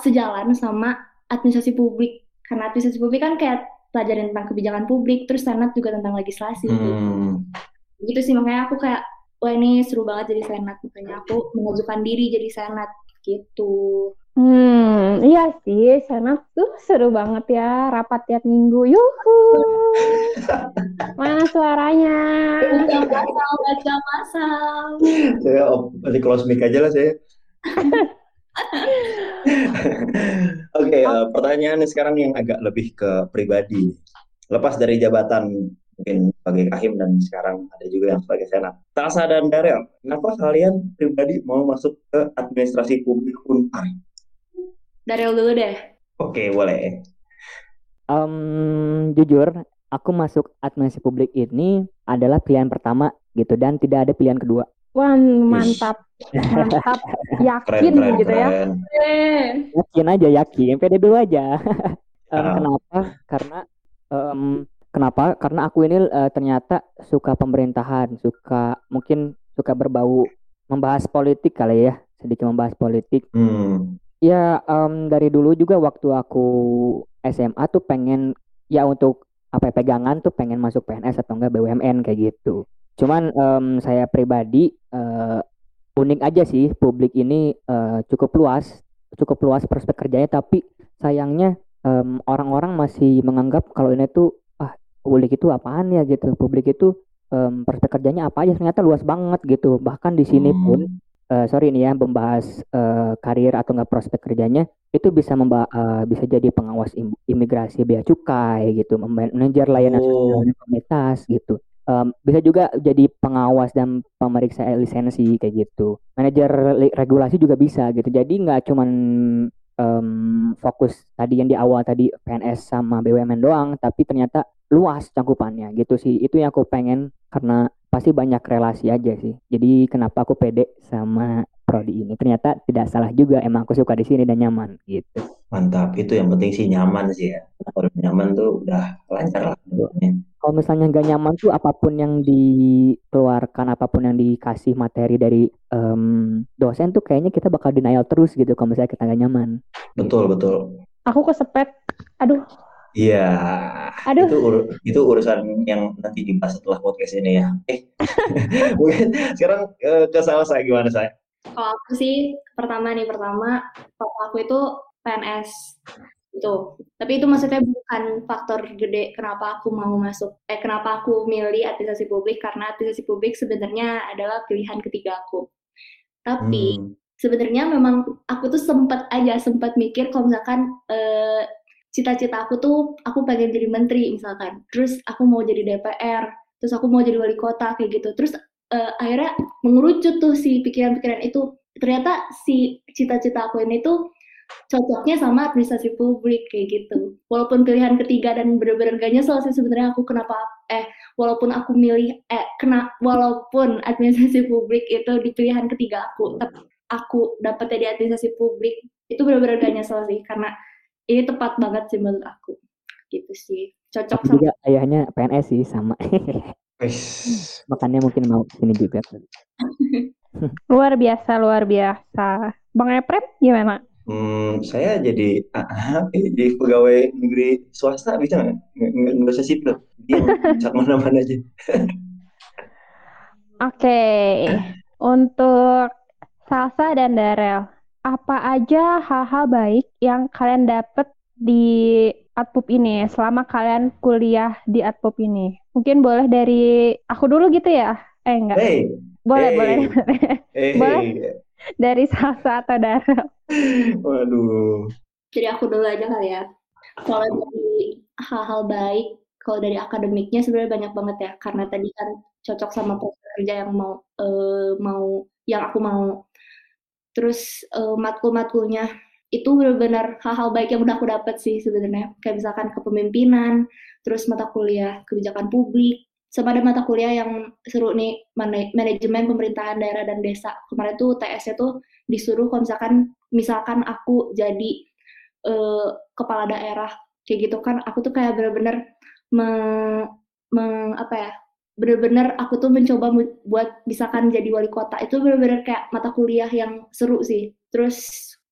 sejalan sama administrasi publik. Karena administrasi publik kan kayak pelajaran tentang kebijakan publik terus senat juga tentang legislasi. Hmm. gitu sih makanya aku kayak wah ini seru banget jadi senat. Makanya aku mengajukan diri jadi senat gitu Hmm, iya sih, senat tuh seru banget ya, rapat tiap minggu. Yuhu. Mana suaranya? Baca masal, baca masal. Saya masih close mic aja lah saya. Oke, okay, uh, eh, pertanyaan sekarang yang agak lebih ke pribadi. Lepas dari jabatan mungkin sebagai kahim dan sekarang ada juga yang sebagai senat. Tasa dan Daryl, kenapa kalian pribadi mau masuk ke administrasi publik Unpar? Daryl dulu deh. Oke, okay, boleh. Um, jujur, aku masuk administrasi publik ini adalah pilihan pertama gitu dan tidak ada pilihan kedua. Wah, mantap. Mantap. Yakin Keren, keren, gitu ya. keren. Yakin aja, yakin. Pede dulu aja. Ah. kenapa? Karena kenapa? Karena aku ini eh, ternyata suka pemerintahan, suka mungkin suka berbau membahas politik kali ya, sedikit membahas politik. Hmm. Ya, em, dari dulu juga waktu aku SMA tuh pengen ya untuk apa ya, pegangan tuh pengen masuk PNS atau enggak BUMN kayak gitu. Cuman em, saya pribadi eh, unik aja sih publik ini eh, cukup luas, cukup luas prospek kerjanya tapi sayangnya orang-orang masih menganggap kalau ini tuh publik itu apaan ya gitu. Publik itu em, prospek kerjanya apa aja ternyata luas banget gitu. Bahkan di sini pun Hmm. eh, sorry nih ya membahas eh, karir atau enggak prospek kerjanya itu bisa memba eh, bisa jadi pengawas im- imigrasi bea cukai gitu, manajer layanan Oh. komunitas gitu. Em, bisa juga jadi pengawas dan pemeriksa lisensi kayak gitu. Manajer regulasi juga bisa gitu. Jadi nggak cuman em, fokus tadi yang di awal tadi PNS sama BUMN doang, tapi ternyata luas cangkupannya gitu sih. Itu yang aku pengen karena pasti banyak relasi aja sih. Jadi kenapa aku pede sama prodi ini? Ternyata tidak salah juga. Emang aku suka di sini dan nyaman gitu. Mantap, itu yang penting sih nyaman sih ya. Kalau nyaman tuh udah lancar lah. Kalau misalnya nggak nyaman tuh apa pun yang dikeluarkan, apa pun yang dikasih materi dari em, dosen tuh kayaknya kita bakal denial terus gitu kalau misalnya kita nggak nyaman. Betul, betul. Aku kesepet. Aduh, Iya, aduh. itu ur- itu urusan yang nanti dibahas setelah podcast ini ya. Eh, mungkin sekarang eh, ke Salsa gimana saya? kalau aku sih pertama nih pertama papa aku itu PNS itu. Tapi itu maksudnya bukan faktor gede kenapa aku mau masuk eh kenapa aku milih administrasi publik karena administrasi publik sebenarnya adalah pilihan ketiga aku. Tapi Hmm. sebenarnya memang aku tuh sempat aja sempat mikir kalau misalkan eh, cita-cita aku tuh aku pengen jadi menteri misalkan. Terus aku mau jadi DPR terus aku mau jadi wali kota kayak gitu. Terus eh, akhirnya mengerucut tuh si pikiran-pikiran itu. Ternyata si cita-cita aku ini tuh cocoknya sama administrasi publik kayak gitu. Walaupun pilihan ketiga dan bener-bener gak nyesel sih sebenarnya aku kenapa eh walaupun aku milih eh kena walaupun administrasi publik itu di pilihan ketiga aku tapi aku dapetnya di administrasi publik itu benar-benar gak nyesel sih. Karena ini tepat banget sih menurut aku gitu sih cocok Aku sama juga ayahnya PNS sih sama. Wis. Makanya mungkin mau sini juga. Luar biasa, luar biasa. Bang Eprem gimana? Hmm, saya jadi ah, ah, jadi pegawai negeri swasta bisa nggak? Nggak usah sipil. Dia bisa ke mana-mana aja. Oke, untuk Salsa dan Darel, apa aja hal-hal baik yang kalian dapat di Atpup ini selama kalian kuliah di Atpup ini? Mungkin boleh dari aku dulu gitu ya? Eh enggak, Hey, boleh hey. boleh hey, Boleh. dari Salsa atau Darel. Waduh. jadi aku dulu aja kali ya kalau dari hal-hal baik kalau dari akademiknya sebenarnya banyak banget ya karena tadi kan cocok sama prospek kerja yang mau eh, mau yang aku mau terus eh, matkul-matkulnya itu benar-benar hal-hal baik yang udah aku dapat sih sebenarnya. Kayak misalkan kepemimpinan terus mata kuliah kebijakan publik sama ada mata kuliah yang seru nih mana- manajemen pemerintahan daerah dan desa. Kemarin tuh TS-nya tuh disuruh kalau misalkan misalkan aku jadi eh, kepala daerah kayak gitu kan aku tuh kayak bener-bener me- me- apa ya bener-bener aku tuh mencoba buat misalkan jadi wali kota itu bener-bener kayak mata kuliah yang seru sih. Terus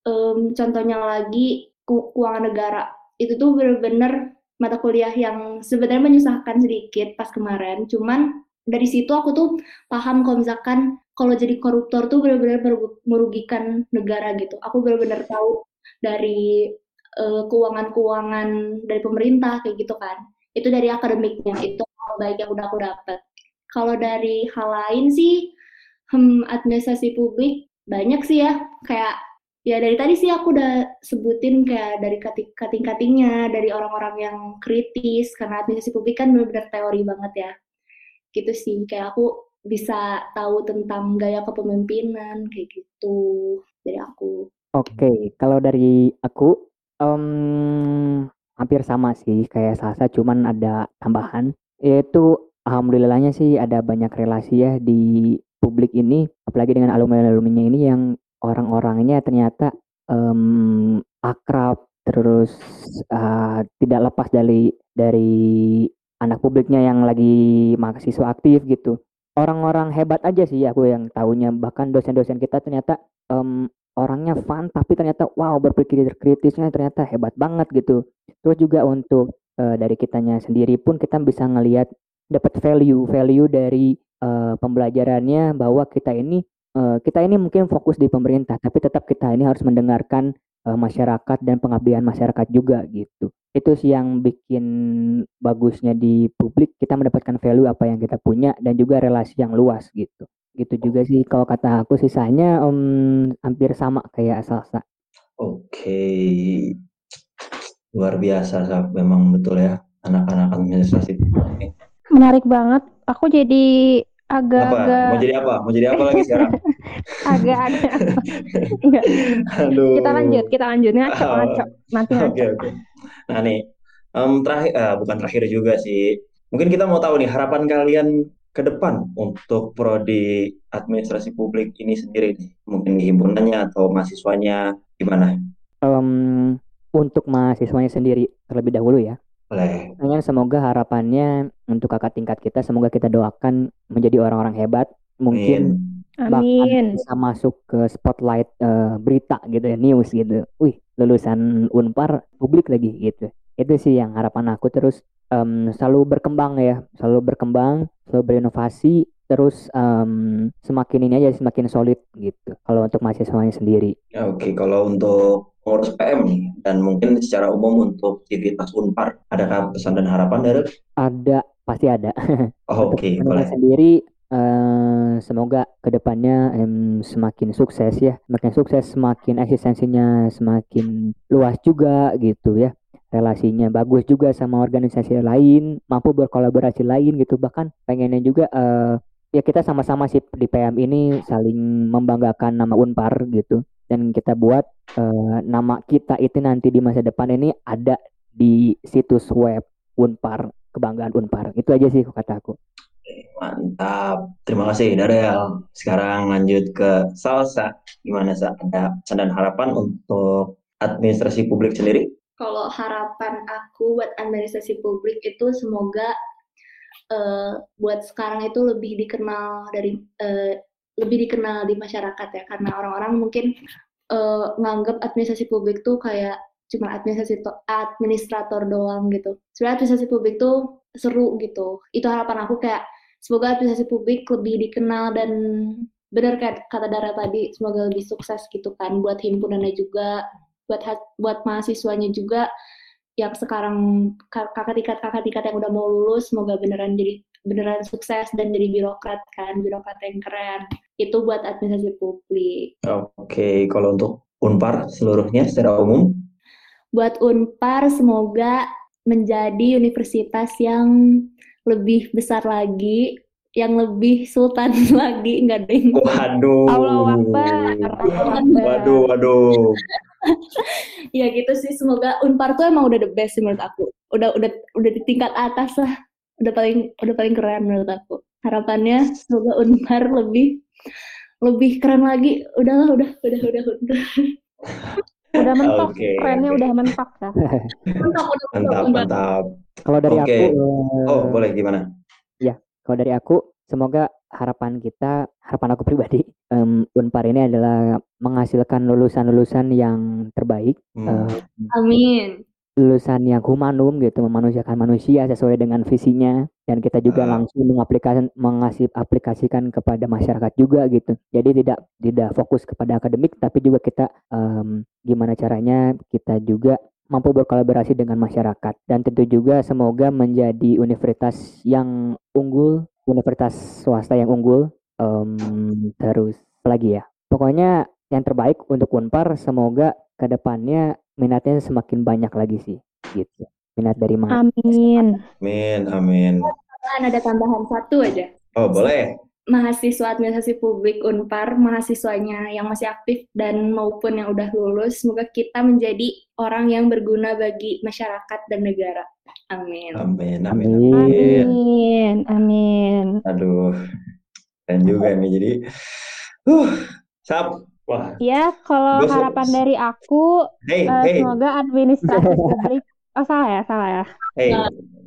em, contohnya lagi ku- keuangan negara itu tuh bener-bener mata kuliah yang sebenarnya menyusahkan sedikit pas kemarin. Cuman dari situ aku tuh paham kalau misalkan kalau jadi koruptor tuh benar-benar merugi- merugikan negara gitu. Aku benar-benar tahu dari eh, keuangan-keuangan dari pemerintah kayak gitu kan. Itu dari akademiknya itu hal baik yang udah aku dapat kalau dari hal lain sih hmm, administrasi publik banyak sih ya. Kayak ya dari tadi sih aku udah sebutin kayak dari kating kating-katingnya dari orang-orang yang kritis karena administrasi publik kan benar-benar teori banget ya. Gitu sih kayak aku bisa tahu tentang gaya kepemimpinan kayak gitu dari aku. Oke, kalau dari aku em, hampir sama sih kayak Salsa, cuman ada tambahan yaitu alhamdulillahnya sih ada banyak relasi ya di publik ini, apalagi dengan alumni-alumninya ini yang orang-orangnya ternyata em, akrab, terus uh, tidak lepas dari dari anak publiknya yang lagi mahasiswa aktif gitu. Orang-orang hebat aja sih aku yang tahunya, bahkan dosen-dosen kita ternyata em, orangnya fun tapi ternyata wow berpikir kritisnya ternyata hebat banget gitu. Terus juga untuk uh, dari kitanya sendiri pun kita bisa ngelihat dapat value value dari uh, pembelajarannya bahwa kita ini uh, kita ini mungkin fokus di pemerintah tapi tetap kita ini harus mendengarkan uh, masyarakat dan pengabdian masyarakat juga gitu. Itu sih yang bikin bagusnya di publik kita mendapatkan value apa yang kita punya dan juga relasi yang luas gitu. Gitu juga sih kalau kata aku sisanya um, hampir sama kayak salsa oke luar biasa Sab. memang betul ya anak-anak administrasi menarik banget. Aku jadi agak-agak mau jadi apa? Mau jadi apa lagi sekarang? Agak-agak. Kita lanjut kita lanjut. Ngaco oh. ngaco. Nanti ngaco oke okay, oke. Okay. nah nih um, terakhir uh, bukan terakhir juga sih. Mungkin kita mau tahu nih harapan kalian ke depan untuk prodi administrasi publik ini sendiri nih. Mungkin di himpunannya atau mahasiswanya gimana? Um, untuk mahasiswanya sendiri terlebih dahulu ya. Boleh. Dengan semoga harapannya untuk kakak tingkat kita semoga kita doakan menjadi orang-orang hebat, mungkin Amin. bahkan bisa masuk ke spotlight uh, berita gitu ya, news gitu. Wih, lulusan Unpar publik lagi gitu. Itu sih yang harapan aku terus um, selalu berkembang ya, selalu berkembang, selalu berinovasi terus um, semakin ini aja semakin solid gitu kalau untuk mahasiswanya sendiri. Ya, Oke, okay. kalau untuk pengurus PM nih dan mungkin secara umum untuk aktivitas Unpar adakah pesan dan harapan dari? Ada, pasti ada. Oh, Oke, okay, boleh. Sendiri Uh, semoga ke depannya um, semakin sukses ya, semakin sukses, semakin eksistensinya semakin luas juga gitu ya relasinya bagus juga sama organisasi lain, mampu berkolaborasi lain gitu. Bahkan pengennya juga uh, ya kita sama-sama sih di PM ini saling membanggakan nama Unpar gitu. Dan kita buat uh, nama kita itu nanti di masa depan ini ada di situs web Unpar kebanggaan Unpar. Itu aja sih kata aku. Mantap. Terima kasih Darel sekarang lanjut ke Salsa. Gimana sih ada pesan dan harapan untuk administrasi publik sendiri? Kalau harapan aku buat administrasi publik itu semoga uh, buat sekarang itu lebih dikenal dari uh, lebih dikenal di masyarakat ya karena orang-orang mungkin uh, nganggap administrasi publik tuh kayak cuma administrasi administrator doang gitu. Sebenarnya administrasi publik tuh seru gitu. Itu harapan aku kayak semoga administrasi publik lebih dikenal dan benar kayak kata Dara tadi semoga lebih sukses gitu kan buat himpunannya juga buat buat mahasiswanya juga yang sekarang kakak tingkat kakak tingkat yang udah mau lulus semoga beneran jadi beneran sukses dan jadi birokrat kan birokrat yang keren itu buat administrasi publik. Oke, kalau untuk Unpar seluruhnya secara umum? Buat Unpar semoga menjadi universitas yang lebih besar lagi, yang lebih sultan lagi, enggak ada yang... Waduh. Allah. Waduh, waduh. Ya gitu sih semoga Unpar tuh emang udah the best sih menurut aku. Udah udah udah di tingkat atas lah. Udah paling udah paling keren menurut aku. Harapannya semoga Unpar lebih lebih keren lagi. Udahlah udah udah udah udah. Udah mentok. Okay, kerennya okay. udah mentok ya. Mantap mantap, mantap. kalau dari okay. aku oh boleh gimana? Ya kalau dari aku semoga harapan kita, harapan aku pribadi, um, Unpar ini adalah menghasilkan lulusan-lulusan yang terbaik. Hmm. Uh, Amin. Lulusan yang humanum gitu, memanusiakan manusia sesuai dengan visinya dan kita juga uh. langsung mengaplikasikan mengasih aplikasikan kepada masyarakat juga gitu. Jadi tidak tidak fokus kepada akademik tapi juga kita um, gimana caranya kita juga mampu berkolaborasi dengan masyarakat dan tentu juga semoga menjadi universitas yang unggul universitas swasta yang unggul um, terus lagi ya. Pokoknya yang terbaik untuk Unpar semoga ke depannya minatnya semakin banyak lagi sih gitu. Minat dari mana amin. Amin amin. Ada tambahan satu aja. Oh boleh mahasiswa administrasi publik Unpar, mahasiswanya yang masih aktif dan maupun yang udah lulus, semoga kita menjadi orang yang berguna bagi masyarakat dan negara. Amin. Amin. Amin. Amin. Amin. Aduh. Dan juga nih jadi uh sap wah Ya, kalau harapan dari aku, hey eh, hey semoga administrasi publik. Oh, salah ya, salah ya. hey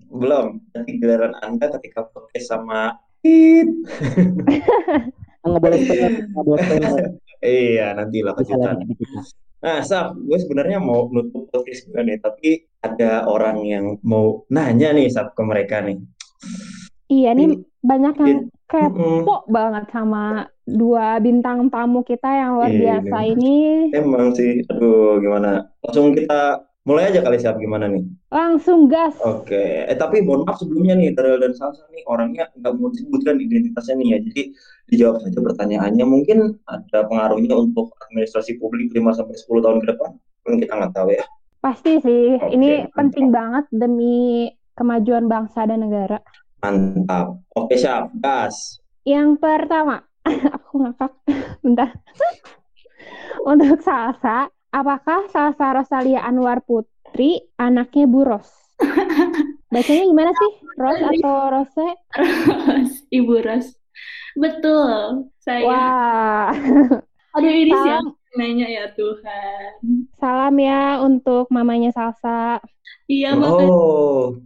belum nanti giliran anda ketika podcast sama nggak boleh spoiler, nggak boleh spoiler. iya nantilah Bisa kejutan. Nah, Saf, gue sebenarnya mau nutup podcast gue nih, tapi ada orang yang mau nanya nih, Saf, ke mereka nih. Iya, nih banyak yang kepo banget sama dua bintang tamu kita yang luar Iya, biasa ini. ini. Emang sih, aduh, gimana? Langsung kita mulai aja kali, Saf, gimana nih? Langsung gas. Oke, eh tapi mohon maaf sebelumnya nih, Daryl dan Salsa nih orangnya nggak mau disebutkan identitasnya nih ya, jadi dijawab saja pertanyaannya. Mungkin ada pengaruhnya untuk administrasi publik 5-10 tahun ke depan, kan kita nggak tahu ya. Pasti sih, Oke, ini mantap. penting banget demi kemajuan bangsa dan negara. Mantap. Oke, Syaf, gas. Yang pertama, aku ngakak, bentar. Untuk Salsa, apakah Salsa Rosalia Anwar Putri anaknya Bu Ros? Bacanya gimana sih? Ros atau Rose? Ros, Ibu Ros. Betul, saya. Wah, Aduh ini siapa yang nanya ya Tuhan. salam ya untuk mamanya Salsa. Iya. Oh,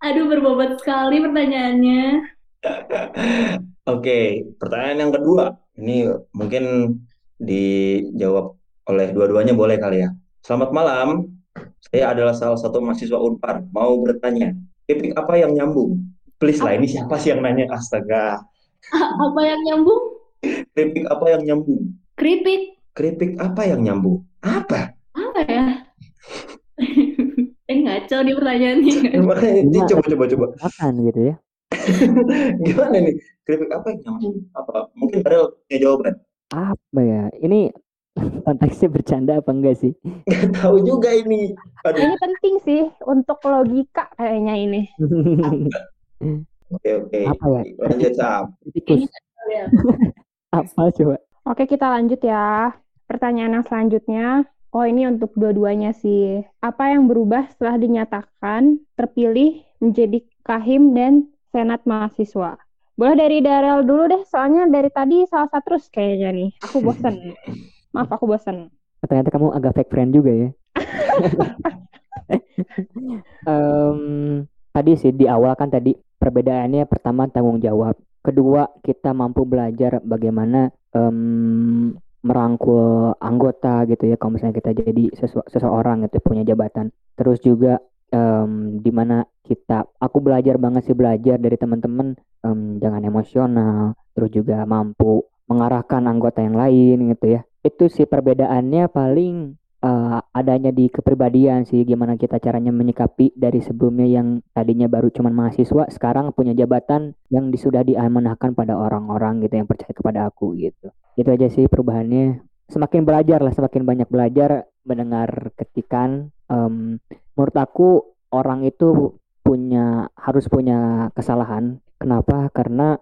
Aduh berbobot sekali pertanyaannya. Oke, pertanyaan yang kedua. Ini mungkin dijawab oleh dua-duanya boleh kali ya. Selamat malam. Saya adalah salah satu mahasiswa Unpar. Mau bertanya, topik apa yang nyambung? Please lah, ini siapa sih yang nanya? Astaga. Apa yang nyambung? Keripik apa yang nyambung? Keripik. Keripik apa yang nyambung? Apa? Apa ya? eh ngaco nih pertanyaannya. Makanya, ini Gimana? coba coba coba. Makan gitu ya. Gimana nih? Keripik apa yang nyambung? Apa? Mungkin Daryl punya jawaban. Apa ya? Ini konteksnya bercanda apa enggak sih? Gak tahu juga ini. Aduh. Ini penting sih untuk logika kayaknya ini. Oke oke. Apa ya? Lanjut. Tikus. Apa coba? Oke, kita lanjut ya. Pertanyaan yang selanjutnya. Oh, ini untuk dua-duanya sih. Apa yang berubah setelah dinyatakan terpilih menjadi Kahim dan Senat Mahasiswa? Boleh dari Darel dulu deh, soalnya dari tadi salsa terus kayaknya nih. Aku bosen. Maaf, aku bosen. Ternyata kamu agak fake friend juga ya. Em, tadi sih di awal kan tadi perbedaannya pertama tanggung jawab, kedua kita mampu belajar bagaimana em, merangkul anggota gitu ya kalau misalnya kita jadi sesu- seseorang gitu punya jabatan. Terus juga em, di mana kita aku belajar banget sih belajar dari teman-teman em, jangan emosional, terus juga mampu mengarahkan anggota yang lain gitu ya. Itu sih perbedaannya paling eh, adanya di kepribadian sih gimana kita caranya menyikapi dari sebelumnya yang tadinya baru cuman mahasiswa sekarang punya jabatan yang sudah diamanahkan pada orang-orang gitu yang percaya kepada aku gitu. Itu aja sih perubahannya. Semakin belajar lah semakin banyak belajar mendengar ketikan Em, menurut aku orang itu punya harus punya kesalahan. Kenapa? Karena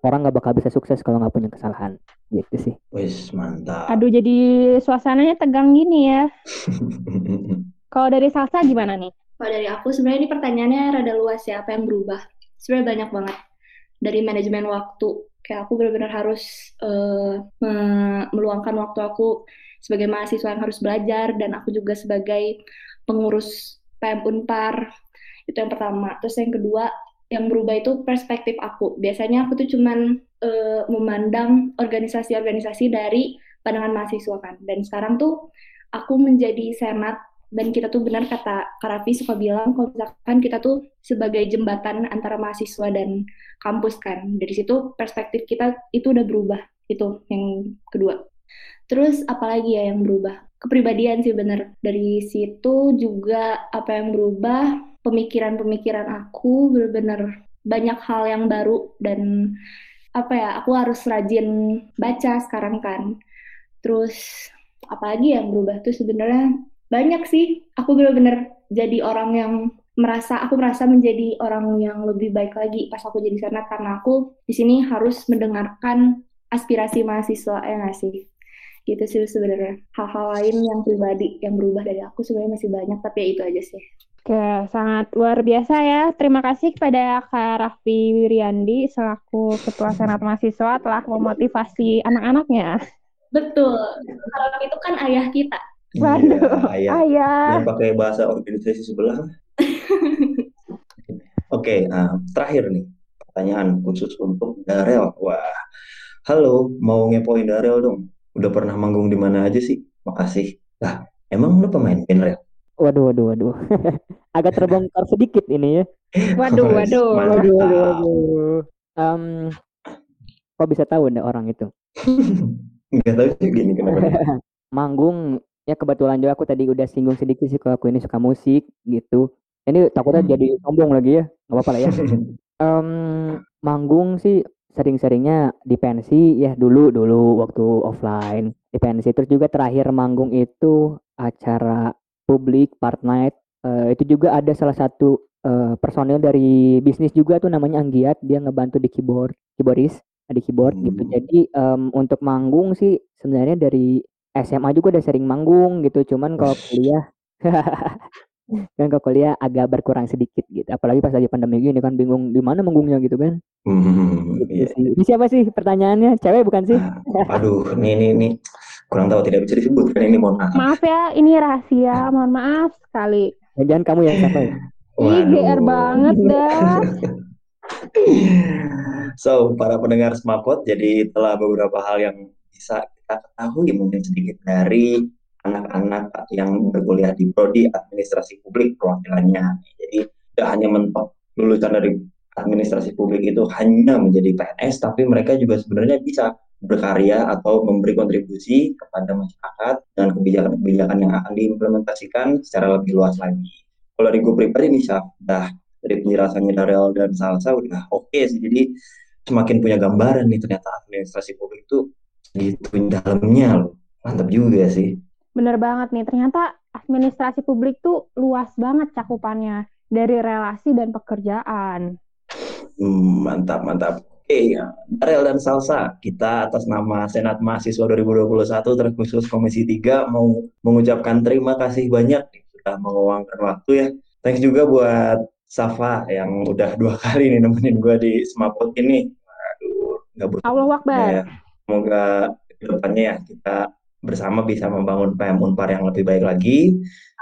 orang nggak bakal bisa sukses kalau nggak punya kesalahan gitu sih Wis mantap. Aduh, jadi suasananya tegang gini ya. Kalau dari salsa gimana nih? Kalau dari aku sebenarnya ini pertanyaannya rada luas ya, apa yang berubah? Sebenarnya banyak banget. Dari manajemen waktu, kayak aku benar-benar harus eh, me- meluangkan waktu aku sebagai mahasiswa yang harus belajar dan aku juga sebagai pengurus PM Unpar. Itu yang pertama. Terus yang kedua, yang berubah itu perspektif aku. Biasanya aku tuh cuman eh, memandang organisasi-organisasi dari pandangan mahasiswa kan. Dan sekarang tuh aku menjadi senat dan kita tuh benar kata Karafi suka bilang kalau misalkan kita tuh sebagai jembatan antara mahasiswa dan kampus kan. Dari situ perspektif kita itu udah berubah itu yang kedua. Terus apalagi ya yang berubah? Kepribadian sih bener dari situ juga apa yang berubah pemikiran-pemikiran aku bener-bener banyak hal yang baru dan apa ya aku harus rajin baca sekarang kan. Terus apalagi yang berubah tuh sebenarnya banyak sih. Aku bener-bener jadi orang yang merasa aku merasa menjadi orang yang lebih baik lagi pas aku jadi senat karena aku di sini harus mendengarkan aspirasi mahasiswa ya sih? Gitu sih sebenarnya. Hal-hal lain yang pribadi yang berubah dari aku sebenarnya masih banyak tapi ya itu aja sih Oke, sangat luar biasa ya. Terima kasih kepada Kak Raffi Wiriandi selaku Ketua Senat Mahasiswa telah memotivasi anak-anaknya. Betul. Harap itu kan ayah kita. Waduh, Iya, ayah. ayah. Yang pakai bahasa organisasi sebelah. Oke, nah, terakhir nih pertanyaan khusus untuk Darel. Wah, halo, mau ngepoin Darel dong. Udah pernah manggung di mana aja sih? Makasih. Lah, emang lu pemain band Rel? Waduh, waduh, waduh. Agak terbongkar sedikit ini ya. Waduh, waduh. Waduh, waduh, waduh. Em, kok bisa tahu ada orang itu? Nggak tahu sih gini kenapa. Manggung, ya kebetulan juga aku tadi udah singgung sedikit sih kalau aku ini suka musik gitu. Ini takutnya Hmm. jadi sombong lagi ya. Nggak apa-apa lah ya. Em, manggung sih sering-seringnya di pensi ya dulu dulu waktu offline di pensi terus juga terakhir manggung itu acara publik part night Eh, itu juga ada salah satu eh, personil dari bisnis juga tuh namanya Anggiat dia ngebantu di keyboard keyboardis di keyboard gitu Hmm. jadi em, untuk manggung sih sebenarnya dari SMA juga udah sering manggung gitu cuman kalau kuliah kan kalau kuliah agak berkurang sedikit gitu apalagi pas lagi pandemi gini kan bingung di mana manggungnya gitu kan Hmm, Gitu iya. sih. Ini siapa sih pertanyaannya? Cewek bukan sih? Aduh, ini ini ini kurang tahu tidak bisa disebutkan ini mohon maaf. Maaf ya, ini rahasia. Mohon maaf sekali. Jangan kamu yang siapa ya? Ih, GR Waduh. banget dah. So, para pendengar Smapot, jadi telah beberapa hal yang bisa kita ketahui mungkin sedikit dari anak-anak yang berkuliah di Prodi Administrasi Publik perwakilannya. Jadi, tidak hanya mentok lulusan dari administrasi publik itu hanya menjadi PNS, tapi mereka juga sebenarnya bisa berkarya atau memberi kontribusi kepada masyarakat dengan kebijakan-kebijakan yang akan diimplementasikan secara lebih luas lagi. Kalau dari gue pribadi nih, Syaf, udah dari penjelasannya Darel dan Salsa udah oke sih. Jadi semakin punya gambaran nih ternyata administrasi publik itu gitu dalamnya loh. Mantap juga sih. Bener banget nih, ternyata administrasi publik tuh luas banget cakupannya. Dari relasi dan pekerjaan. Hmm, mantap, mantap. Oke, ya. Darel dan Salsa, kita atas nama Senat Mahasiswa 2021 terkhusus Komisi 3 mau mengucapkan terima kasih banyak sudah mengeluangkan waktu ya. Thanks juga buat Safa yang udah dua kali nih nemenin gue di Smapot ini. Waduh, nggak bosan. Allah Akbar. Ya, semoga ke depannya ya kita bersama bisa membangun PM Unpar yang lebih baik lagi,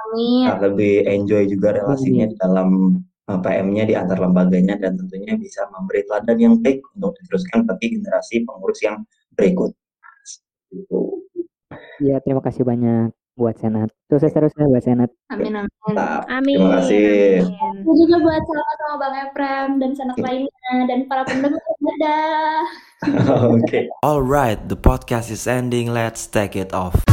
Amin. lebih enjoy juga relasinya di dalam PM-nya di antar lembaganya dan tentunya bisa memberi teladan yang baik untuk diteruskan bagi generasi pengurus yang berikut. Gitu. Iya, terima kasih banyak buat Senat. Sukses terus ya buat Senat. Amin, amin. Amin. Terima kasih. amin. Juga buat sama-sama Bang Eprem dan senat lainnya dan para pendengar. Dadah. Oke. Alright, the podcast is ending. Let's take it off.